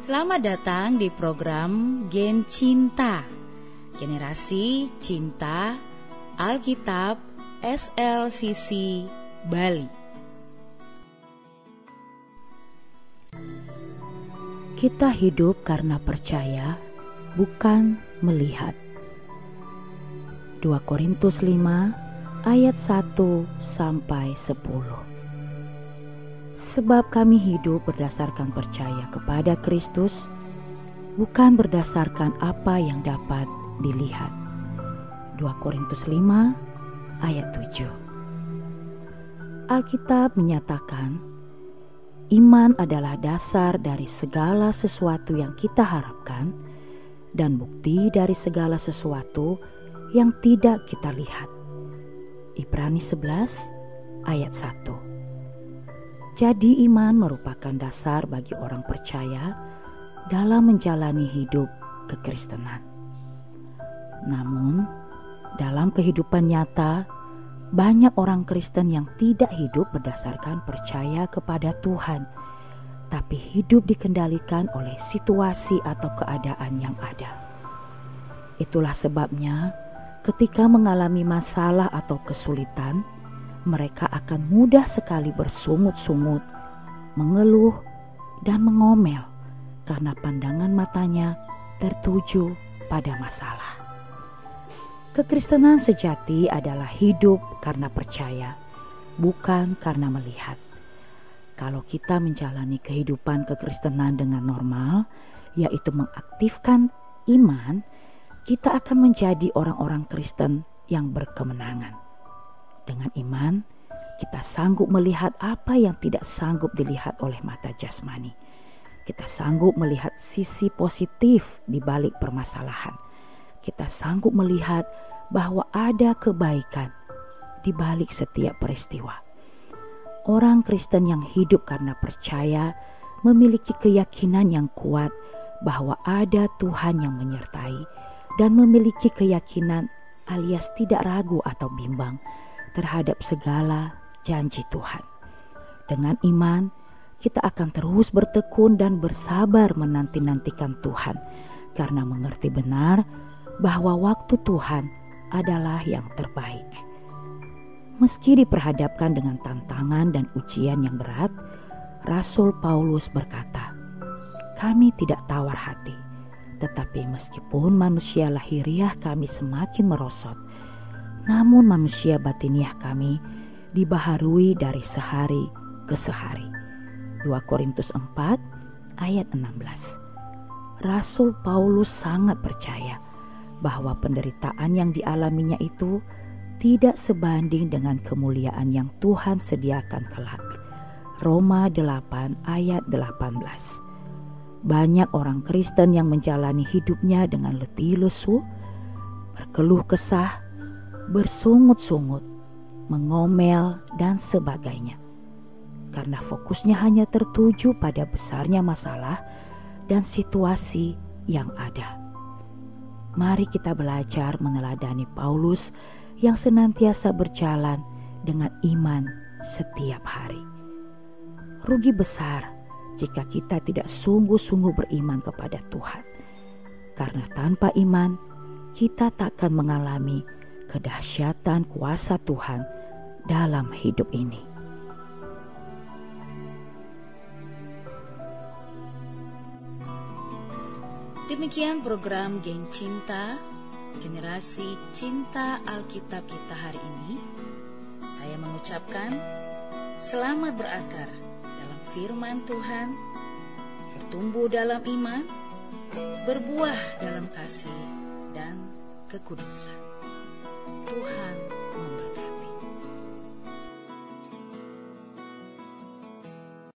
Selamat datang di program Gen Cinta. Generasi Cinta Alkitab SLCC Bali. Kita hidup karena percaya, bukan melihat. 2 Korintus 5 ayat 1 sampai 10 Sebab kami hidup berdasarkan percaya kepada Kristus, bukan berdasarkan apa yang dapat dilihat. 2 Korintus 5 ayat 7 Alkitab menyatakan, iman adalah dasar dari segala sesuatu yang kita harapkan dan bukti dari segala sesuatu yang tidak kita lihat. Ibrani 11 ayat 1 jadi, iman merupakan dasar bagi orang percaya dalam menjalani hidup kekristenan. Namun, dalam kehidupan nyata, banyak orang Kristen yang tidak hidup berdasarkan percaya kepada Tuhan, tapi hidup dikendalikan oleh situasi atau keadaan yang ada. Itulah sebabnya, ketika mengalami masalah atau kesulitan, mereka akan mudah sekali bersungut-sungut, mengeluh, dan mengomel karena pandangan matanya tertuju pada masalah. Kekristenan sejati adalah hidup karena percaya, bukan karena melihat. Kalau kita menjalani kehidupan kekristenan dengan normal, yaitu mengaktifkan iman, kita akan menjadi orang-orang Kristen yang berkemenangan. Dengan iman, kita sanggup melihat apa yang tidak sanggup dilihat oleh mata jasmani. Kita sanggup melihat sisi positif di balik permasalahan. Kita sanggup melihat bahwa ada kebaikan di balik setiap peristiwa. Orang Kristen yang hidup karena percaya memiliki keyakinan yang kuat bahwa ada Tuhan yang menyertai dan memiliki keyakinan alias tidak ragu atau bimbang terhadap segala janji Tuhan. Dengan iman, kita akan terus bertekun dan bersabar menanti-nantikan Tuhan karena mengerti benar bahwa waktu Tuhan adalah yang terbaik. Meski diperhadapkan dengan tantangan dan ujian yang berat, Rasul Paulus berkata, "Kami tidak tawar hati, tetapi meskipun manusia lahiriah kami semakin merosot, namun manusia batiniah kami dibaharui dari sehari ke sehari. 2 Korintus 4 ayat 16. Rasul Paulus sangat percaya bahwa penderitaan yang dialaminya itu tidak sebanding dengan kemuliaan yang Tuhan sediakan kelak. Roma 8 ayat 18. Banyak orang Kristen yang menjalani hidupnya dengan letih lesu, berkeluh kesah, bersungut-sungut, mengomel, dan sebagainya. Karena fokusnya hanya tertuju pada besarnya masalah dan situasi yang ada. Mari kita belajar meneladani Paulus yang senantiasa berjalan dengan iman setiap hari. Rugi besar jika kita tidak sungguh-sungguh beriman kepada Tuhan, karena tanpa iman kita takkan mengalami kedahsyatan kuasa Tuhan dalam hidup ini. Demikian program Geng Cinta, generasi cinta Alkitab kita hari ini. Saya mengucapkan selamat berakar dalam firman Tuhan, bertumbuh dalam iman, berbuah dalam kasih dan kekudusan. 呼喊我。